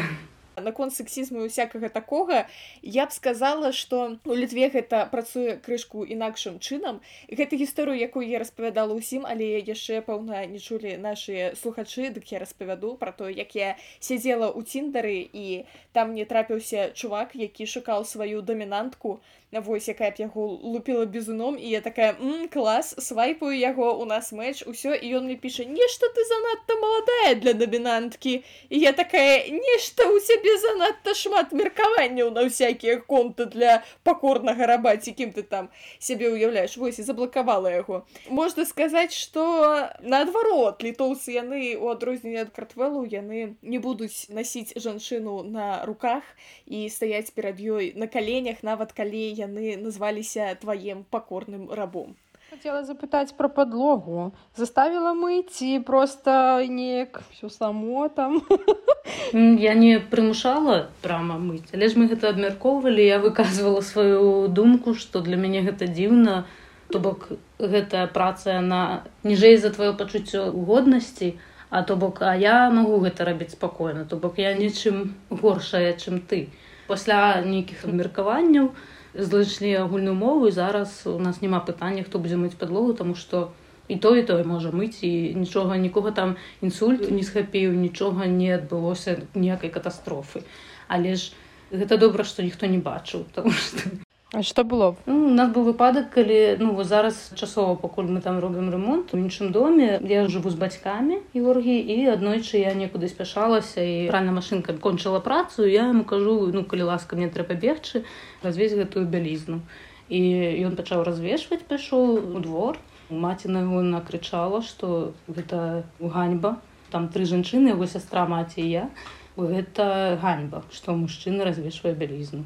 наконт сексізму усякага такога я б сказала что у літве гэта працуе крышку інакшым чынам. Гэта гісторыю якую я распавядала ўсім але яшчэ пэўна не чулі наши слухачы дык я распавяду про то як я сядзела ў ціндары і там не трапіўся чувак які шукаў сваю дамінантку. Вось якая б яго лупіла бізуном і я такая клас свайпаю яго у нас мэч усё і ён мне піша нешта ты занадта маладая для дамінанткі і я такая нешта у цябе занадта шмат меркаванняў на ўсякія конты для пакорнага раба ці кім ты там сябе уяўляеш вось і заблакавала яго. Можна сказаць что наадварот літоўцы яны у адрозненне ад картвелу яны не будуць насіць жанчыну на руках і стаяць перад ёй на каленях нават калі я яны назваліся тваім пакорным рабом. Хотела запытаць про подлогу. Заставила мыць просто неяк все само там. Я не прымушала прама мыць але ж мы гэта абмяркоўвалі я выказывала сваю думку что для мяне гэта дзіўна то бок гэтая праца на ніжэй за твоё пачуццё годнасці А то бок а я магу гэта рабіць спакойна, то бок я нечым горшая, чым ты. Пасля нейкіх абмеркаванняў знайшлі агульную мову і зараз у нас няма пытання, хто будзе мыць падлогу, таму што і то і тое можа мыць і нічога нікога там інсульт не схапіў, нічога не адбылося ніякай катастрофы. Але ж гэта добра, што ніхто не бачыў, потому што А што было? Ну, у нас быў выпадак калі ну вот зараз часова пакуль мы там робім ремонт у іншым доме. Я жыву з бацькамі іоргі і аднойчы я некуды спяшалася і рана машинка кончыла працу я ему кажу ну калі ласка мне трэба бегчы развесь гэтую бялізну. І ён пачаў развешваць пайшоў у двор. Маці на яго накрычала что гэта ганьба. Там тры жанчыны яго сястра маці я. Гэта ганьба што мужчына развешвае бялізну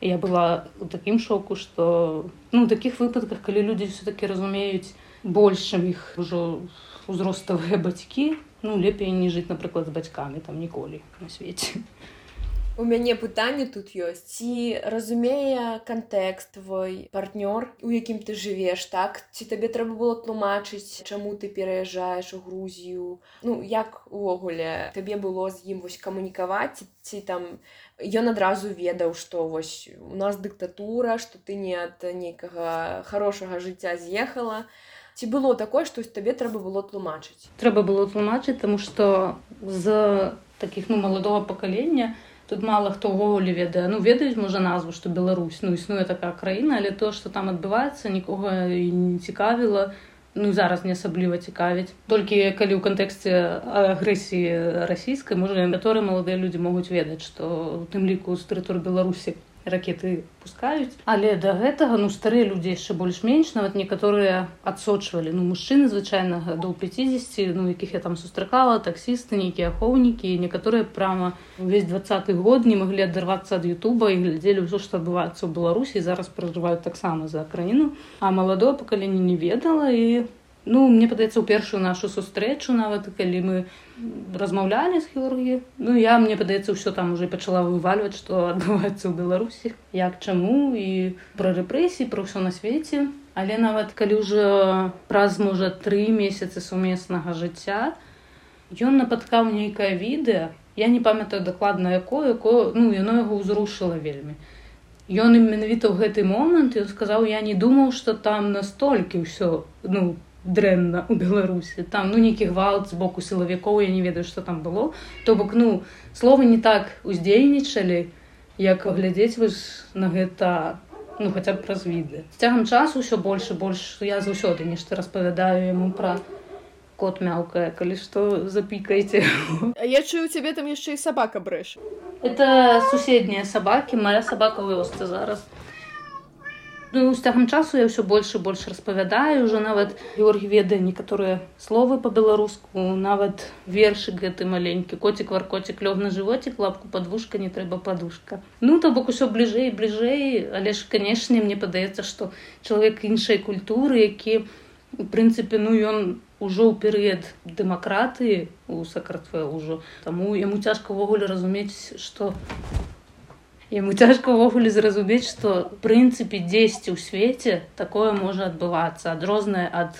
я была у такім шоку что ну таких выпадках калі людзі все-таки разумеюць большым іх ужо узроставыя бацькі ну лепей не жыць напрыклад з бацькамі там ніколі на свеце У мяне пытанне тут ёсць ці разумее кантэкст твой партнёр у якім ты жывеш так ці табе трэба было тлумачыць чаму ты пераязджаеш у грузію? Ну як увогуле табе было з ім вось камунікаваць ці там ён адразу ведаў што вось у нас дыктатура што ты не ад нейкага хорошага жыцця з'ехала. Ці было такое што табе трэба было тлумачыць? Трэба было тлумачыць таму што з таких ну маладога пакалення тут мало хто ўвогуле ведае. Ну ведаюць можа назву што Беларусь ну існуе такая краіна але то што там адбываецца нікога не цікавіла ну зараз не асабліва цікавіць. Толькі калі ў кантэксце агрэсіі расійскай можа некаторыя маладыя людзі могуць ведаць што у тым ліку з тэрыторыі беларусі ракеты пускаюць. Але да гэтага ну старыя людзі яшчэ больш-менш нават некаторыя адсочвалі. Ну мужчыны звычайна гадоў 50 ну якіх я там сустракала таксісты нейкія ахоўнікі некаторыя прама увесь двадцаты год не маглі адарвацца ад Ютуба і глядзелі ўсё што адбываецца ў беларусі зараз пражываюць таксама за краіну. А маладое пакаленне не ведала і Ну мне падаецца ў першую нашу сустрэчу нават калі мы размаўлялі з хірургі Ну я мне падаецца ўсё там уже пачала вывальваць што адбываецца ў беларусі як чаму і пра рэпрэсіі пра ўсё на свеце. Але нават калі ўжо праз можа тры месяцы сумеснага жыцця ён напаткаў нейкае відэа я не памятаю дакладна якое якое ну яно яго ўзрушыла вельмі. Ён менавіта ў гэты момант ён сказаў я не думаў што там настолькі ўсё ну дрэнна у беларусі. Там ну нейкі гвалт з боку сілавікоў я не ведаю что там было. То бок ну словы не так уздзейнічалі як глядзець вы на гэта ну хаця б праз віды цягам часу ўсё больш і больш я заўсёды нешта распавядаю яму пра кот мяўкае калі што запікайце. Я чую цябе там яшчэ і сабака брэш. Это суседнія сабакі моя сабака вёсцы зараз Ну, з цягам часу я ўсё больш і больш распавядаю. Уже нават Георгі ведае некаторыя словы по-беларуску нават вершы гэты маленькі коцік варкоцік лёг на жывоцік лапку подвушка не трэба подушка ну то бок усё бліжэй бліжэй але ж канешне мне падаецца што чалавек іншай культуры які у прынцыпе ну ён ужо ў перыяд дэмакратыі у сакратве ўжо таму яму цяжка ўвогуле разумець што Яму цяжка ўвогуле зразумець, што прынцыпе дзесьці ў свеце такое можа адбывацца адрознае ад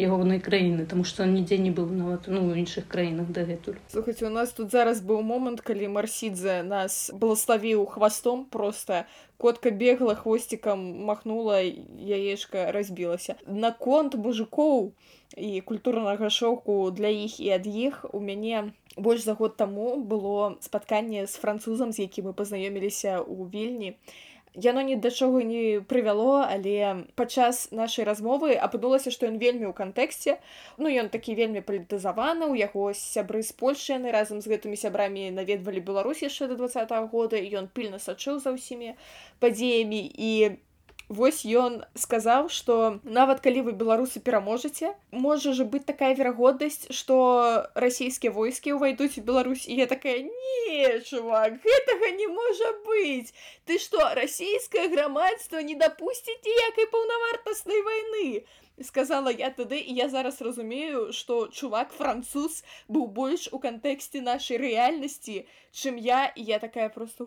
ягонай краіны, таму што нідзе не быў нават ну, у іншых краінах дагэтуль. Слухайце, у нас тут зараз быў момант, калі марсідзе нас благословіў хвастом просто котка бегла хвосцікам махнула яешка разбілася. Наконт мужикоў і культурнага шоку для іх і ад іх у мяне больш за год таму было спатканне з французам з якім мы пазнаёміліся ў вільні. Яно ні да чого не прывяло але падчас нашай размовы апынулася што ён вельмі ў кантэксце. Ну ён такі вельмі палітызаваны у яго сябры з польльшы яны разам з гэтымі сябрамі наведвалі беларусь яшчэ до два года ён пільна сачыў за ўсімі падзеямі. І Вось ён сказаў, што нават калі вы беларусы пераможаце, можа же быць такая верагоднасць, што расійскія войскі ўвайдуць у Беларусь. І я такая не чувак, гэтага не можа быць. Ты што расійскае грамадства не дапусціць ніякай паўнавартаснай вайны? Сказала я тады і я зараз разумею что чувак француз быў больш у кантэксце нашай рэальнасці чым я і я такая просто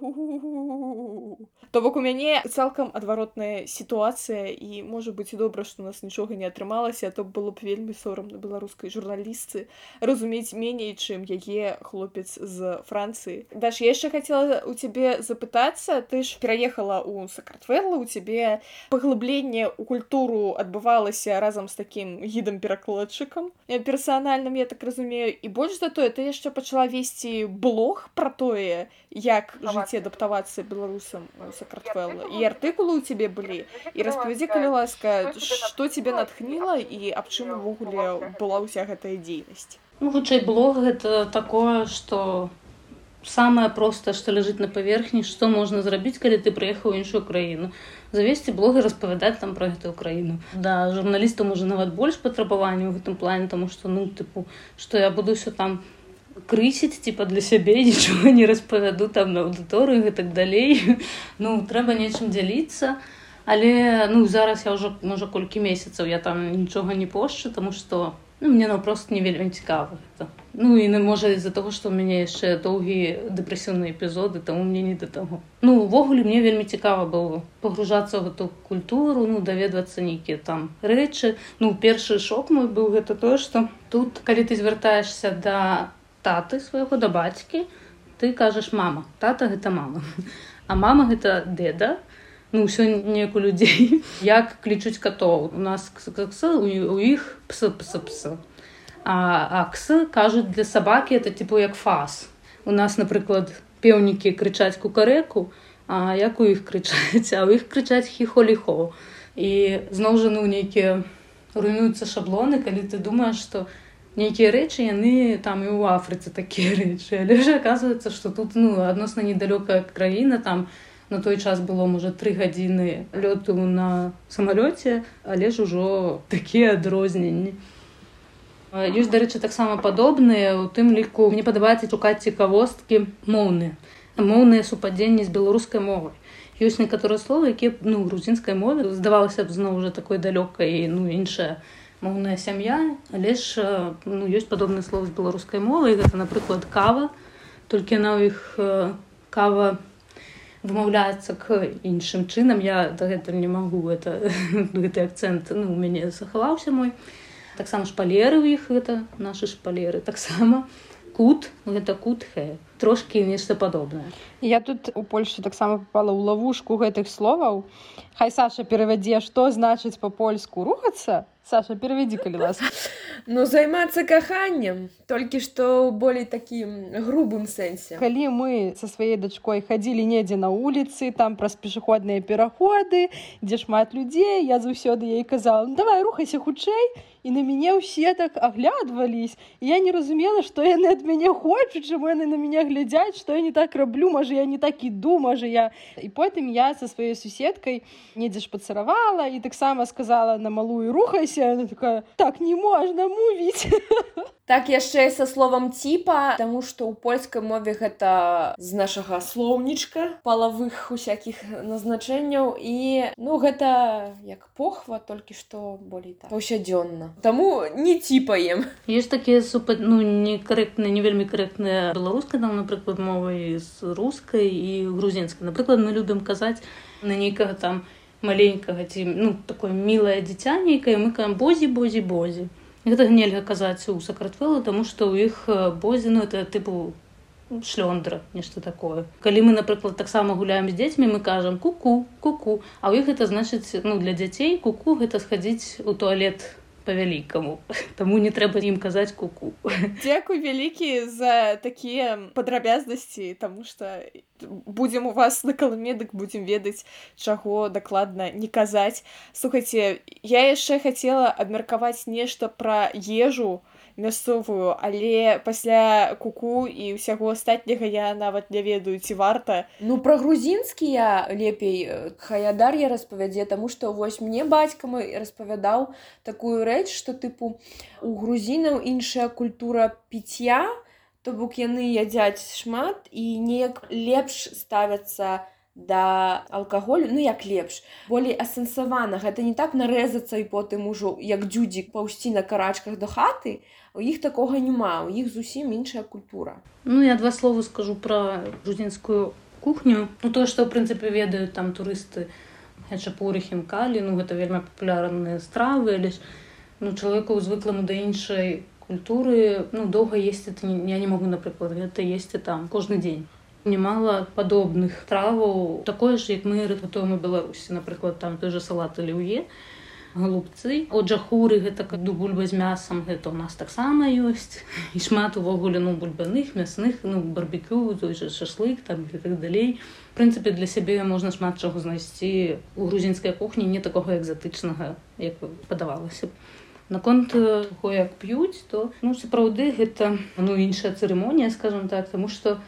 то бок у мяне цалкам адваротная сітуацыя і можа быць і добра што у нас нічога не атрымалася то было б вельмі сорамна беларускай журналістцы разумець меней чым яе хлопец з францыі даш я яшчэ хацела у цябе запытацца ты ж пераехала у сакартвелла у цябе паглыбленне у культуру адбывалася разам з такім гідам перакладчыкам персанальным я так разумею. І больш за тое ты яшчэ пачала весці блог про тое як жыць адаптавацца беларусам сакартвелла і артыкулы у цябе былі і распавядзі калі ласка што тебе натхніла і аб чым увогуле была ўся гэтая дзейнасць ну хутчэй блог гэта такое что самое простае што ляжыць на паверхні што можна зрабіць калі ты прыехаў іншую краіну завесці блог і распавядаць там пра гэтую краіну да журналістам уже нават больш патрабаванняў у гэтым плане тому что ну тыпу што я буду все там крысіць типа для сябе нічога не распавяду там на аўдыторыю і так далей ну трэба нечым дзяліцца але ну зараз я ўжо можа колькі месяцаў я там нічога не пошчу тому что ну, мне наўпрост не вельмі цікава гэта Ну і не можа з-за того, што ў мяне яшчэ доўгія дэпрэсіўныя эпізоды, таму мне не да таго. Ну увогуле мне вельмі цікава было пагружацца ў гэту культуру, ну даведвацца нейкія там рэчы. Ну першы шок мой быў гэта тое, што тут калі ты звяртаешся да таты свайго да бацькі, ты кажаш мама, тата гэта мама. А мама гэта деда, ну ўсё неяк у людзей як клічуць катоў. У нас у іх псы псы псы. А аксы кажуць для сабакі это типу як фас у нас напрыклад пеўнікі крычаць кукарэку а як у іх крычаць? А ў іх крычаць хіхоліхо і зноў жа ну нейкія руйнуюцца шаблоны калі ты думаеш што нейкія рэчы яны там і ў афрыцы такія рэчы. Але ж оказывается что тут ну адносна недалёкая краіна там на той час было можа тры гадзіны лёту на самалёце але ж ужо такія адрозненні. Ёсць дарэчы таксама падобныя у тым ліку мне падабаецца шукаць цікавосткі моўныя. Моўныя супадзенні з беларускай мовай. Ёсць некаторыя словы якія ну грузінскай мове здавалася б зноў уже такой далёкай ну іншая моўная сям'я але ж ну ёсць падобны словы з беларускай мовай гэта напрыклад кава. Толькі на ў іх кава вымаўляецца к іншым чынам. Я дагэтуль не магу это гэты акцэнт ну у мяне захаваўся мой. Таксама шпалеры ў іх гэта нашы шпалеры. Таксама кут гэта кут хэ. Трошки нешта падобнае. Я тут у польльше таксама попала ў лавушку гэтых словаў. Хай саша перавядзе што значыць по-польску рухацца саша перавядзі калі вас ну займацца каханнем толькі што болей такім грубым сэнсе. Калі мы со сваёй дачкой хадзілі недзе на вуліцы там праз пешаходныя пераходы дзе шмат людзей я заўсёды ей казала ну, давай рухайся хутчэй і на мяне ўсе так аглядвались я не разумела што яны ад мяне хочуць чаму яны на мяне глядзяць што я не так раблю можа я не так іду можа я. І потым я со сваёй суседкай недзе ж пацаравала і таксама сказала на малую рухайся такая так не можна мувіць так яшчэ са словам ціпа таму што ў польскай мове гэта з нашага слоўнічка палавых усякіх назначэнняў. І ну гэта як похва толькі што болей так паўсядзённа. Таму не ціпаем ёсць такія супа ну некарэктныя не вельмі карэктныя беларускай там напрыклад мовай з рускай і грузінскай. Напрыклад мы любім казаць на нейкага там маленькага ці ну такое мілае дзіця нейкае мы каем бозі бозі бозі гэта нельга казаць у сакратвелу тому что у іх бозіну это тыпу шлёндра нешта такое. Калі мы напрыклад таксама гуляем з дзецьмі мы кажам куку куку а ў іх это значыць ну для дзяцей куку гэта схадзіць у туалет па-вялікаму таму не трэба ім казаць куку. Дзякуй вялікі за такія падрабязнасці тому что будзем у вас на каламедык будзем ведаць чаго дакладна не казаць слухайце я яшчэ хацела абмеркаваць нешта пра ежу мясцовую але пасля куку і ўсяго астатняга я нават не ведаю ці варта. Ну пра грузінскія лепей хаядар я распавядзе таму што вось мне бацька мой распавядаў такую рэч што тыпу у грузінаў іншая культура піцця то бок яны ядзяць шмат і неяк лепш ставяцца да алкаголю ну як лепш болей асэнсавана. Гэта не так нарэзацца і потым ужо як дзюдзік паўсці на карачках да хаты у іх такога няма у іх зусім іншая культура. Ну я два словы скажу пра грузінскую кухню. Ну тое што ў прынцыпе ведаюць там турысты хачапуры хінкалі ну гэта вельмі папулярныя стравы лишь ну чалавеку звыкламу да іншай культуры ну доўга есці я не могу напрыклад гэта есці там кожны дзень немало падобных траваў такое ж як мы рытатуем у беларусі напрыклад там той же салат аліўе голубцы. Отжа хуры гэта как ду бульба з мясам гэта у нас таксама ёсць. І шмат увогуле ну бульбаных мясных ну барбекю той же шашлык там і так далей. Прынцыпе для сябе можна шмат чаго знайсці. У грузінскай кухні не такога экзатычнага як падавалася наконт го як п'юць то ну сапраўды гэта ну іншая цырымонія скажем так тому что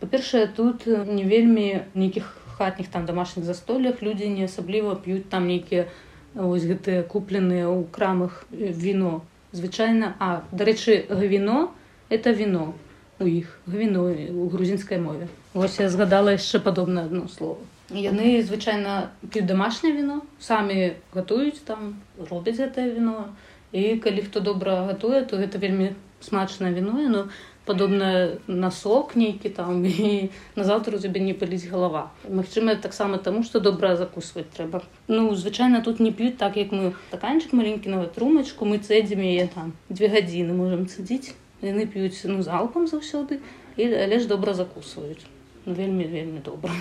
па-першае тут не вельмі нейкіх хатніх там домашніх застолях людзі не асабліва п'юць там нейкія ось гэтыя купленыя ў крамах віно звычайна а дарэчы гавіно это віно у іх гвіно у грузінскай мове ось я згадала яшчэ падобна одно слово. Яны звычайна п'юць домашняе віно самі гатуюць там робяць гэтае віно. І калі хто добра гатуе то гэта вельмі смачнае віно но падобна на сок нейкі там і назаўтра у цябе не пыліць галава Магчыма таксама таму што добра закусваць трэба ну звычайна тут не п'юць так як мы. Стаканчык маленькі нават трумачку мы цэдзім яе там две гадзіны можемм цадзіць яны п'юць ну залпам заўсёды і але ж добра закусваюць ну, вельмі вельмі добра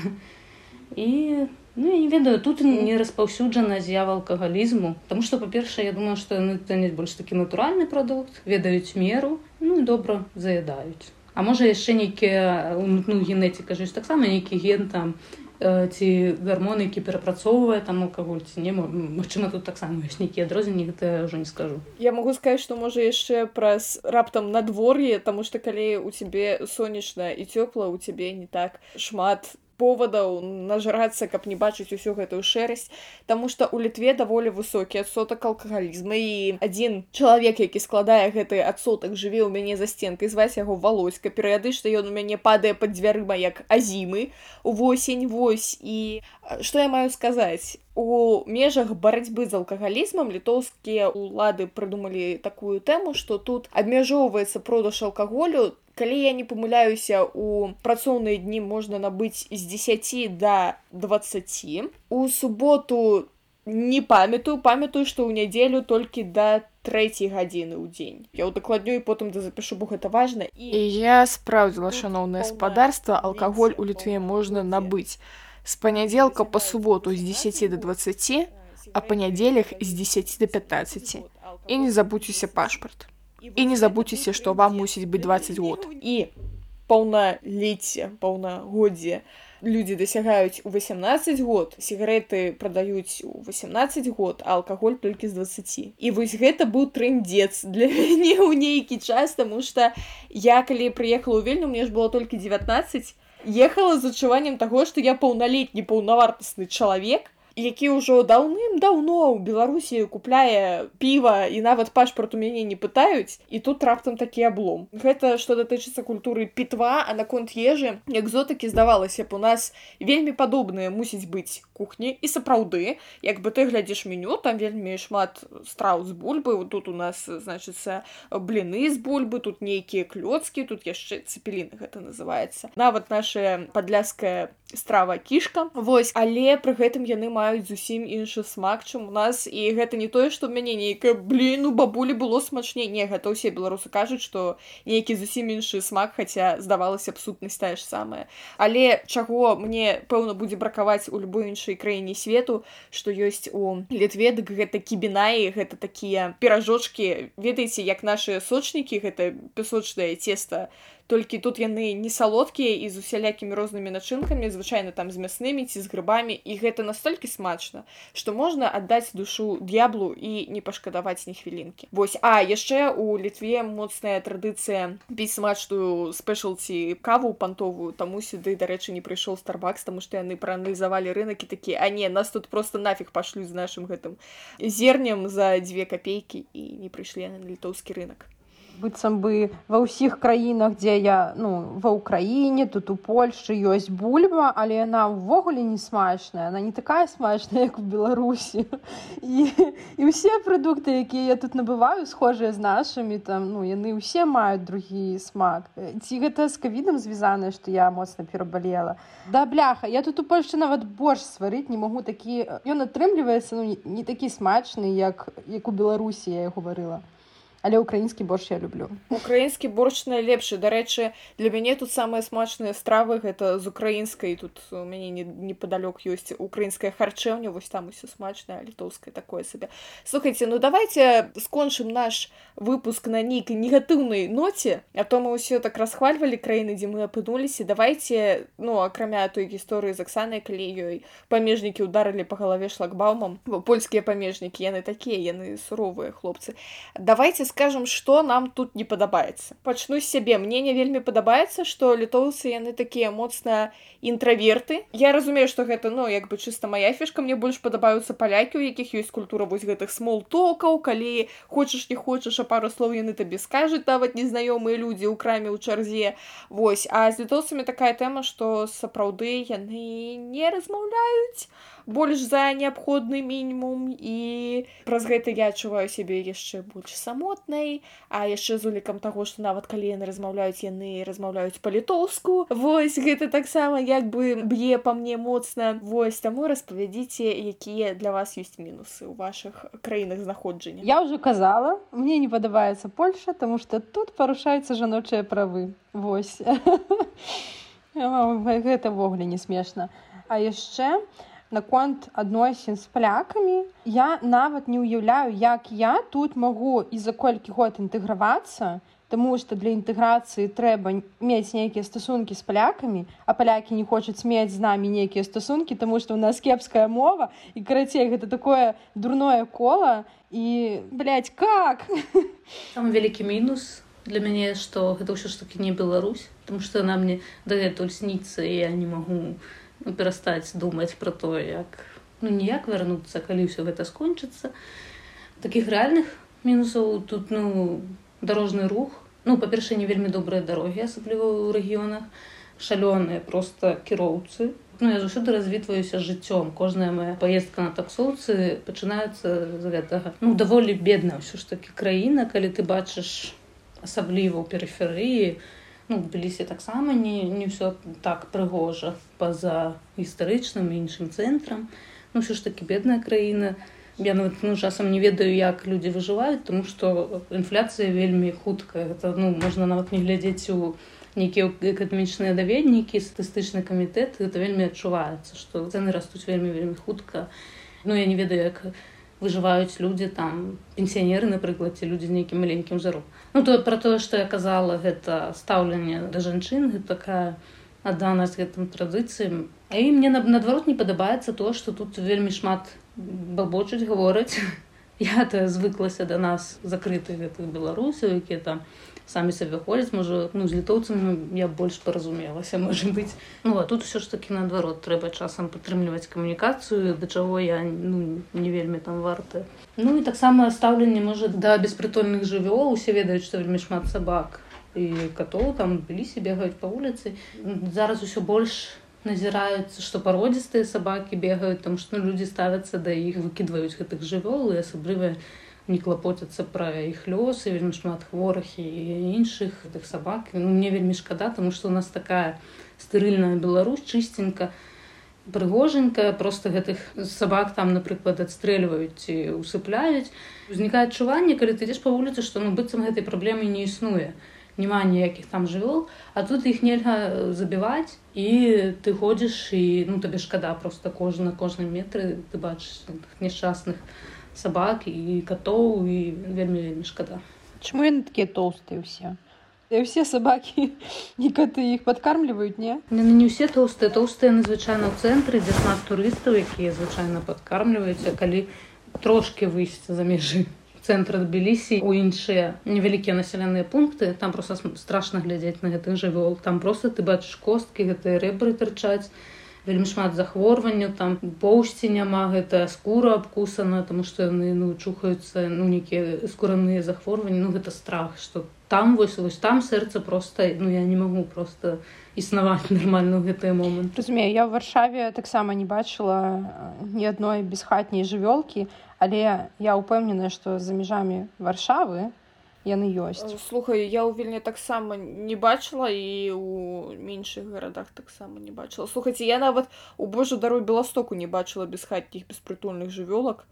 і Ну, я не ведаю тут не распаўсюджана з'ява алкагалізму Таму што па-першае я думаю што яны цэняць больш такі натуральны прадукт ведаюць меру ну і добра заядаюць. А можа яшчэ нейкія унутную генетыка жыць таксама нейкі ген там ці гармоны які перапрацоўвае там алкаголь ці не Мачыма тут таксама ёсць нейкія адрозненні гэта ўжо не скажу. Я магу сказаць што можа яшчэ праз раптам надвор'е таму што калі у цябе сонечна і цёпла у цябе не так шмат повадаў нажрацца каб не бачыць усю гэтую шэрасць. Таму што у літве даволі высокі адсотак алкагалізма. І адзін чалавек які складае гэты адсотак жыве ў мяне за стенкай зваць яго валоська перыядычна ён у мяне падае пад дзвярыма як азімы увосень вось. І што я маю сказаць? У межах барацьбы з алкагалізмам літоўскія ўлады прыдумалі такую тэму што тут абмяжоўваецца продаж алкаголю калі я не памыляюся у працоўныя дні можна набыць з 10 до 20 у суботу не памятаю памятаю што ў нядзелю толькі да трэцяй гадзіны ў дзень я ўдакладню і потым да запішу бо гэта важна і я спраўдзіла шаноўнае спадарства алкаголь у літве можна набыць з панядзелка по суботу з 10 до 20 а панядзелях з 10 до 15 і не забудзьцеся пашпарт і не забудзьцеся што вам мусіць быць 20 год. І паўналіцце паўнагоддзе людзі дасягаюць у 18 год сігареты прадаюць у 18 год а алкаголь толькі з 20 і вось гэта быў трындзец для мяне ў нейкі час таму што я калі прыехала ў вельню мне ж было толькі 19 ехала з адчуваннем таго што я паўналетні паўнавартасны чалавек які ўжо даўным-даўно ў беларусі купляе піва і нават пашпарт у мяне не пытаюць і тут раптам такі аблом. Гэта што датычыцца культуры пітва а наконт ежы экзотыкі здавалася б у нас вельмі падобныя мусіць быць кухні і сапраўды. Як бы ты глядзіш меню там вельмі шмат страў з бульбы тут у нас значыцца бліны з бульбы тут нейкія клёцкі тут яшчэ цепеліны гэта называется нават наша падляская страва кішка. Вось але пры гэтым яны маюць маюць зусім іншы смак чым у нас. І гэта не тое што мяне нейкая блин у бабулі было смачней не гэта ўсе беларусы кажуць што нейкі зусім іншы смак хаця здавалася б сутнасць тая ж самая. Але чаго мне пэўна будзе бракаваць у любой іншай краіне свету што ёсць у літве дык гэта кібінаі гэта такія перажочки ведаеце як наши сочнікі гэта пясочнае цеста толькі тут яны не салодкія і з усялякімі рознымі начынкамі звычайна там з мяснымі ці з грыбамі і гэта настолькі смачна што можна аддаць душу д'яблу і не пашкадаваць ні хвілінкі. Восьось а яшчэ у літве моцная традыцыя біць смачную спешалці каву пантовую таму сюды дарэчы не прыйшоў старбакс таму што яны прааналізавалі рынок і такі а не нас тут просто нафиг пашлюць з нашим гэтым зернем за дзве копейкі і не прыйшлі на літоўскі рынок быццам бы ва ўсіх краінах дзе я ну ва ўкраіне тут у польльшы ёсць бульба але яна ўвогуле не смачная она не такая смачная як у беларусі. І, і ўсе прадукты якія я тут набываю схожыя з нашымі там ну яны ўсе маюць другі смак. Ці гэта з кавідам звязанае што я моцна перабалела? Да бляха я тут у польльшчы нават борщ сварыць не магу такі ён атрымліваецца ну, не такі смачны як як у беларусі я гаварыла але украінскі борщ я люблю. Украінскі борщ найлепшы. Дарэчы для мяне тут самыя смачныя стравы гэта з украінскай. Тут у мяне непадалёк ёсць украінская харчэўня вось там усё смачная літоўская такое сабе. Слухайте ну давайте скончым наш выпуск на нейкай негатыўнай ноце а то мы ўсё так расхвальвалі краіны дзе мы апынуліся. Давайте ну акрамя той гісторыі з аксанай калі ёй памежнікі ударылі по галаве шлагбаумам. Польскія памежнікі яны такія яны суровыя хлопцы. Давайте скажем что нам тут не падабаецца пачну сябе мне не вельмі падабаецца что літоўцы яны такія моцна інтраверты я разумею что гэта ну як бы чыста моя фішка мне больш падабаюцца палякі у якіх ёсць культура вось гэтых смолтокаў калі хочаш не хочаш а пару слоў яны табе скажуць нават незнаёмыя людзі ў краме ў чарзе. Вось. А з літоўцамі такая тэма что сапраўды яны не размаўляюць больш за неабходны мінімум. І праз гэта я адчуваю сябе яшчэ больш самотнай. А яшчэ з улікам таго што нават калі яны размаўляюць яны размаўляюць па-літоўску. Вось гэта таксама як бы б'е па мне моцна. Вось таму распавядзіце якія для вас ёсць мінусы ў ваших краінах знаходжання. Я ўжо казала мне не падабаецца польша тому что тут парушаюцца жаночыя правы. Вось. Гэтавогуле не смешна. А яшчэ наконт адносін з палякамі. Я нават не ўяўляю як я тут магу і за колькі год інтэгравацца Таму што для інтэграцыі трэба мець нейкія стасункі з палякамі а палякі не хочуць мець з намі нейкія стасункі тому што ў нас кепская мова і карацей гэта такое дурное кола. І блядь, как? Там вялікі мінус для мяне што гэта ўсё ж таки не Беларусь тому што на мне дагэтуль сніцца я не магу ну, перастаць думаць про то як ну ніяк вярнуцца калі ўсё гэта скончыцца. Таких рэальных мінусаў тут ну дарожны рух. Ну па-перша не вельмі добрыя дарогі асабліва ў рэгіёнах. Шалёныя просто кіроўцы. Ну я заўсёды развітваюся жыццём. Кожная моя паездка на таксоўцы пачынаецца з гэтага. Ну даволі бедна ўсё ж таки краіна калі ты бачыш асабліва ў перыферыі ну, Тбілісі таксама не, не ўсё так прыгожа па-за гістарычным іншым цэнтрам. Ну ўсё ж такі бедная краіна. Я нават ну, часам не ведаю, як людзі выжываюць, тому што інфляцыя вельмі хуткая. Гэта, ну, можна нават не глядзець у нейкія эканамічныя даведнікі, статыстычны камітэт, гэта вельмі адчуваецца, што цэны растуць вельмі вельмі хутка. Ну я не ведаю, як выжываюць людзі там пенсіянеры напрыклад ці людзі з нейкім маленькім жару. Ну то про тое што я казала гэта стаўленне да жанчын такая адданасць гэтым традыцыям і мне наадварот не падабаецца то што тут вельмі шмат бабочуць гавораць я то звыклася да нас закрыты гэтых беларусаў якія там самі сабе ходзяць можа ну з літоўцамі я больш паразумелася можа быць ну а тут все ж таки наадварот трэба часам падтрымліваць камунікацыю да чаго я ну не вельмі там варты ну і таксама стаўленне можа да беспрытольных жывёл усе ведаюць што вельмі шмат сабак і катоў там быліся бегаюць па вуліцы зараз усё больш назіраюцца што пародзістыя сабакі бегаюць там што ну, людзі ставяцца да іх выкідваюць гэтых жывёл. І асабліва не клапоцяцца пра іх лёсы вельмі шмат хворых і іншых гэтых сабак ну, мне вельмі шкада тому что у нас такая стырыльная Беларусь чыстенька прыгоженькая просто гэтых сабак там напрыклад адстрэльваюць і усыпляюць узнікае адчуванне калі ты ідзеш па вуліцы што ну быццам гэтай праблемы не існуе. Няма ніякіх там жывёл а тут іх нельга забіваць і ты ходзіш і ну табе шкада просто кожна кожным метры ты бачыш няшчасных сабак і катоў і вельмі вельмі шкада чаму яны такія тоўстыя ўсе все сабакі не каты іх падкармліваюць не? Яны не ўсе тоўстыя тоўстыя надзвычайна ў цэнтры дзе шмат турыстаў якія звычайна падкармліваюцца калі трошки выйсці за межы цэнтра тбілісі у іншыя невялікія населеныя пункты там просто страшна глядзець на гэтых жывёл там просто ты бачыш косткі гэтыя рэбры тырчаць вельмі шмат захворванняў там поўсці няма гэта скура абкусана тому что яны ну чухаюцца ну нейкія скураныя захворванні ну гэта страх что там вось вось там сэрца просто ну я не магу просто існаваць нармальна ў гэты момант. Разумею я ў варшаве таксама не бачыла ні адной бесхатняй жывёлкі але я ўпэўненая што за мяжамі варшавы яны ёсць слухай я ў вільні таксама не бачыла і у меншых гарадах таксама не бачыла слухайце я нават у божа дарой беластоку не бачыла бесхатніх беспрытульных жывёлак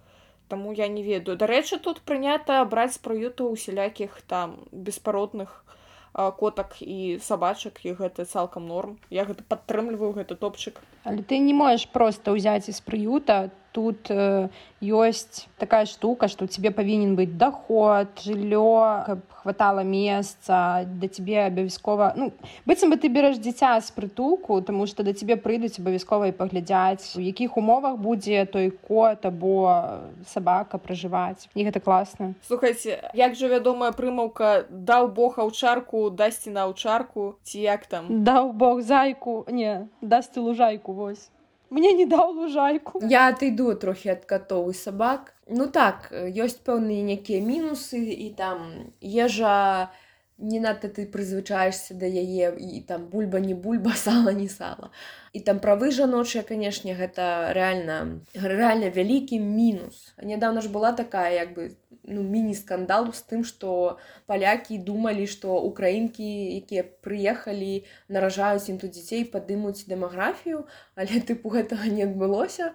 Таму я не ведаю. Дарэчы, тут прынята браць з прыюту усялякіх там беспародных котак і сабачак і гэта цалкам норм. Я гэта падтрымліваю гэты топчык. Але ты не можаш проста ўзяць з прыюта тут э, ёсць такая штука что тебе павінен быць доход жыллё каб хватало месца да тебе абавязкова ну быццам бы ты бераш дзіця з прытулку тому что да тебе прыйдуць абавязкова і паглядзяць у якіх умовах будзе той кот або сабака пражываць і гэта класна слухайте як жа вядомая прымаўка даў бог аўчарку дасці на аўчарку ці як там. Даў бог зайку не дасць ты лужайку вось мне не даў лужайку. Я отойду трохі ад катоў і сабак ну так ёсць пэўныя некія мінусы і там ежа не надта ты прызвычаешься да яе і там бульба не бульба сала не сала і там правы жаночыя канешне гэта реально реально вялікі мінус нядаўна ж была такая як бы ну, міні-скандал з тым, што палякі думалі, што украінкі, якія прыехалі, наражаюць ім тут дзяцей, падымуць дэмаграфію, але тыпу гэтага не адбылося.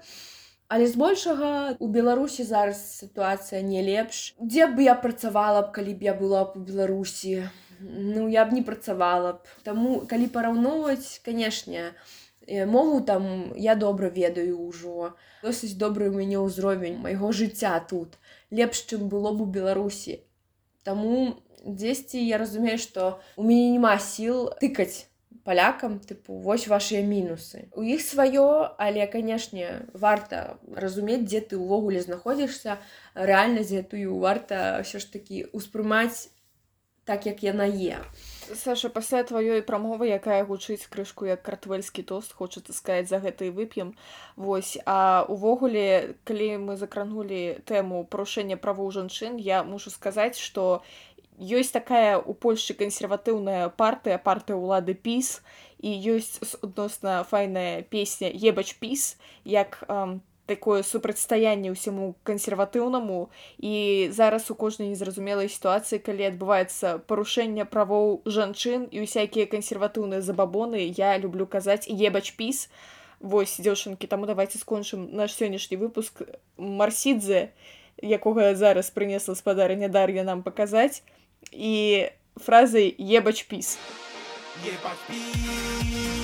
Але збольшага у Беларусі зараз сітуацыя не лепш. Дзе б я працавала б, калі б я была б у Беларусі, Ну я б не працавала б. Таму калі параўноўваць, канешне, мову там я добра ведаю ўжо. Досыць добры ў мяне ўзровень майго жыцця тут лепш чым было б у беларусі. Таму дзесьці я разумею што у мяне няма сіл тыкаць палякам тыпу вось вашыя мінусы. У іх сваё але канешне варта разумець дзе ты ўвогуле знаходзішся рэальнасць гэтую варта ўсё ж такі успрымаць так як яна е Саша пасля тваёй прамовы якая гучыць крышку як картвельскі тост хочацца сказаць за гэта і вып'ем. Вось а увогуле калі мы закранулі тэму парушэння правоў жанчын я мушу сказаць што ёсць такая у польльшчы кансерватыўная партыя партыя ўлады піс і ёсць адносна файная песня ебач піс як там такое супрацьстаянне ўсяму кансерватыўнаму і зараз у кожнай незразумелай сітуацыі калі адбываецца парушэнне правоў жанчын і усякія кансерватыўныя забабоны я люблю казаць ебач піс вось дзяўчынкі таму давайте скончым наш сённяшні выпуск марсідзе якога зараз прынесла спадарня дар'я нам паказаць і фразай ебач піс ебач піс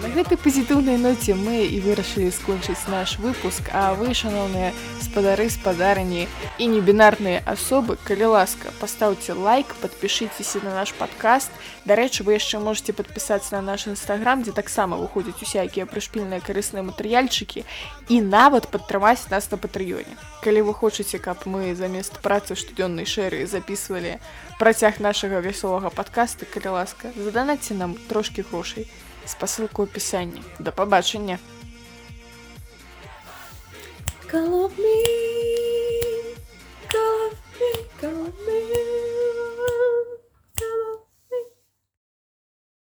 На гэтай пазітыўнай ноце мы і вырашылі скончыць наш выпуск, а вы, шаноўныя спадары спадарні і небінарныя асобы, калі ласка, пастаўце лайк, падпішыцеся на наш падкаст. Дарэчы, вы яшчэ можете падпісацца на наш нстаграм, дзе таксама выходзяць усякія прышпільныя карысныя матэрыяльчыкі і нават падтрымаць нас на патрыёне. Калі вы хочаце, каб мы замест працы штодзённай шэры записывалі працяг нашага вясовага падкаста, калі ласка, заданаце нам трошкі грошай Спасилка у описанні. До побачення. Call me, call me, call me, call me.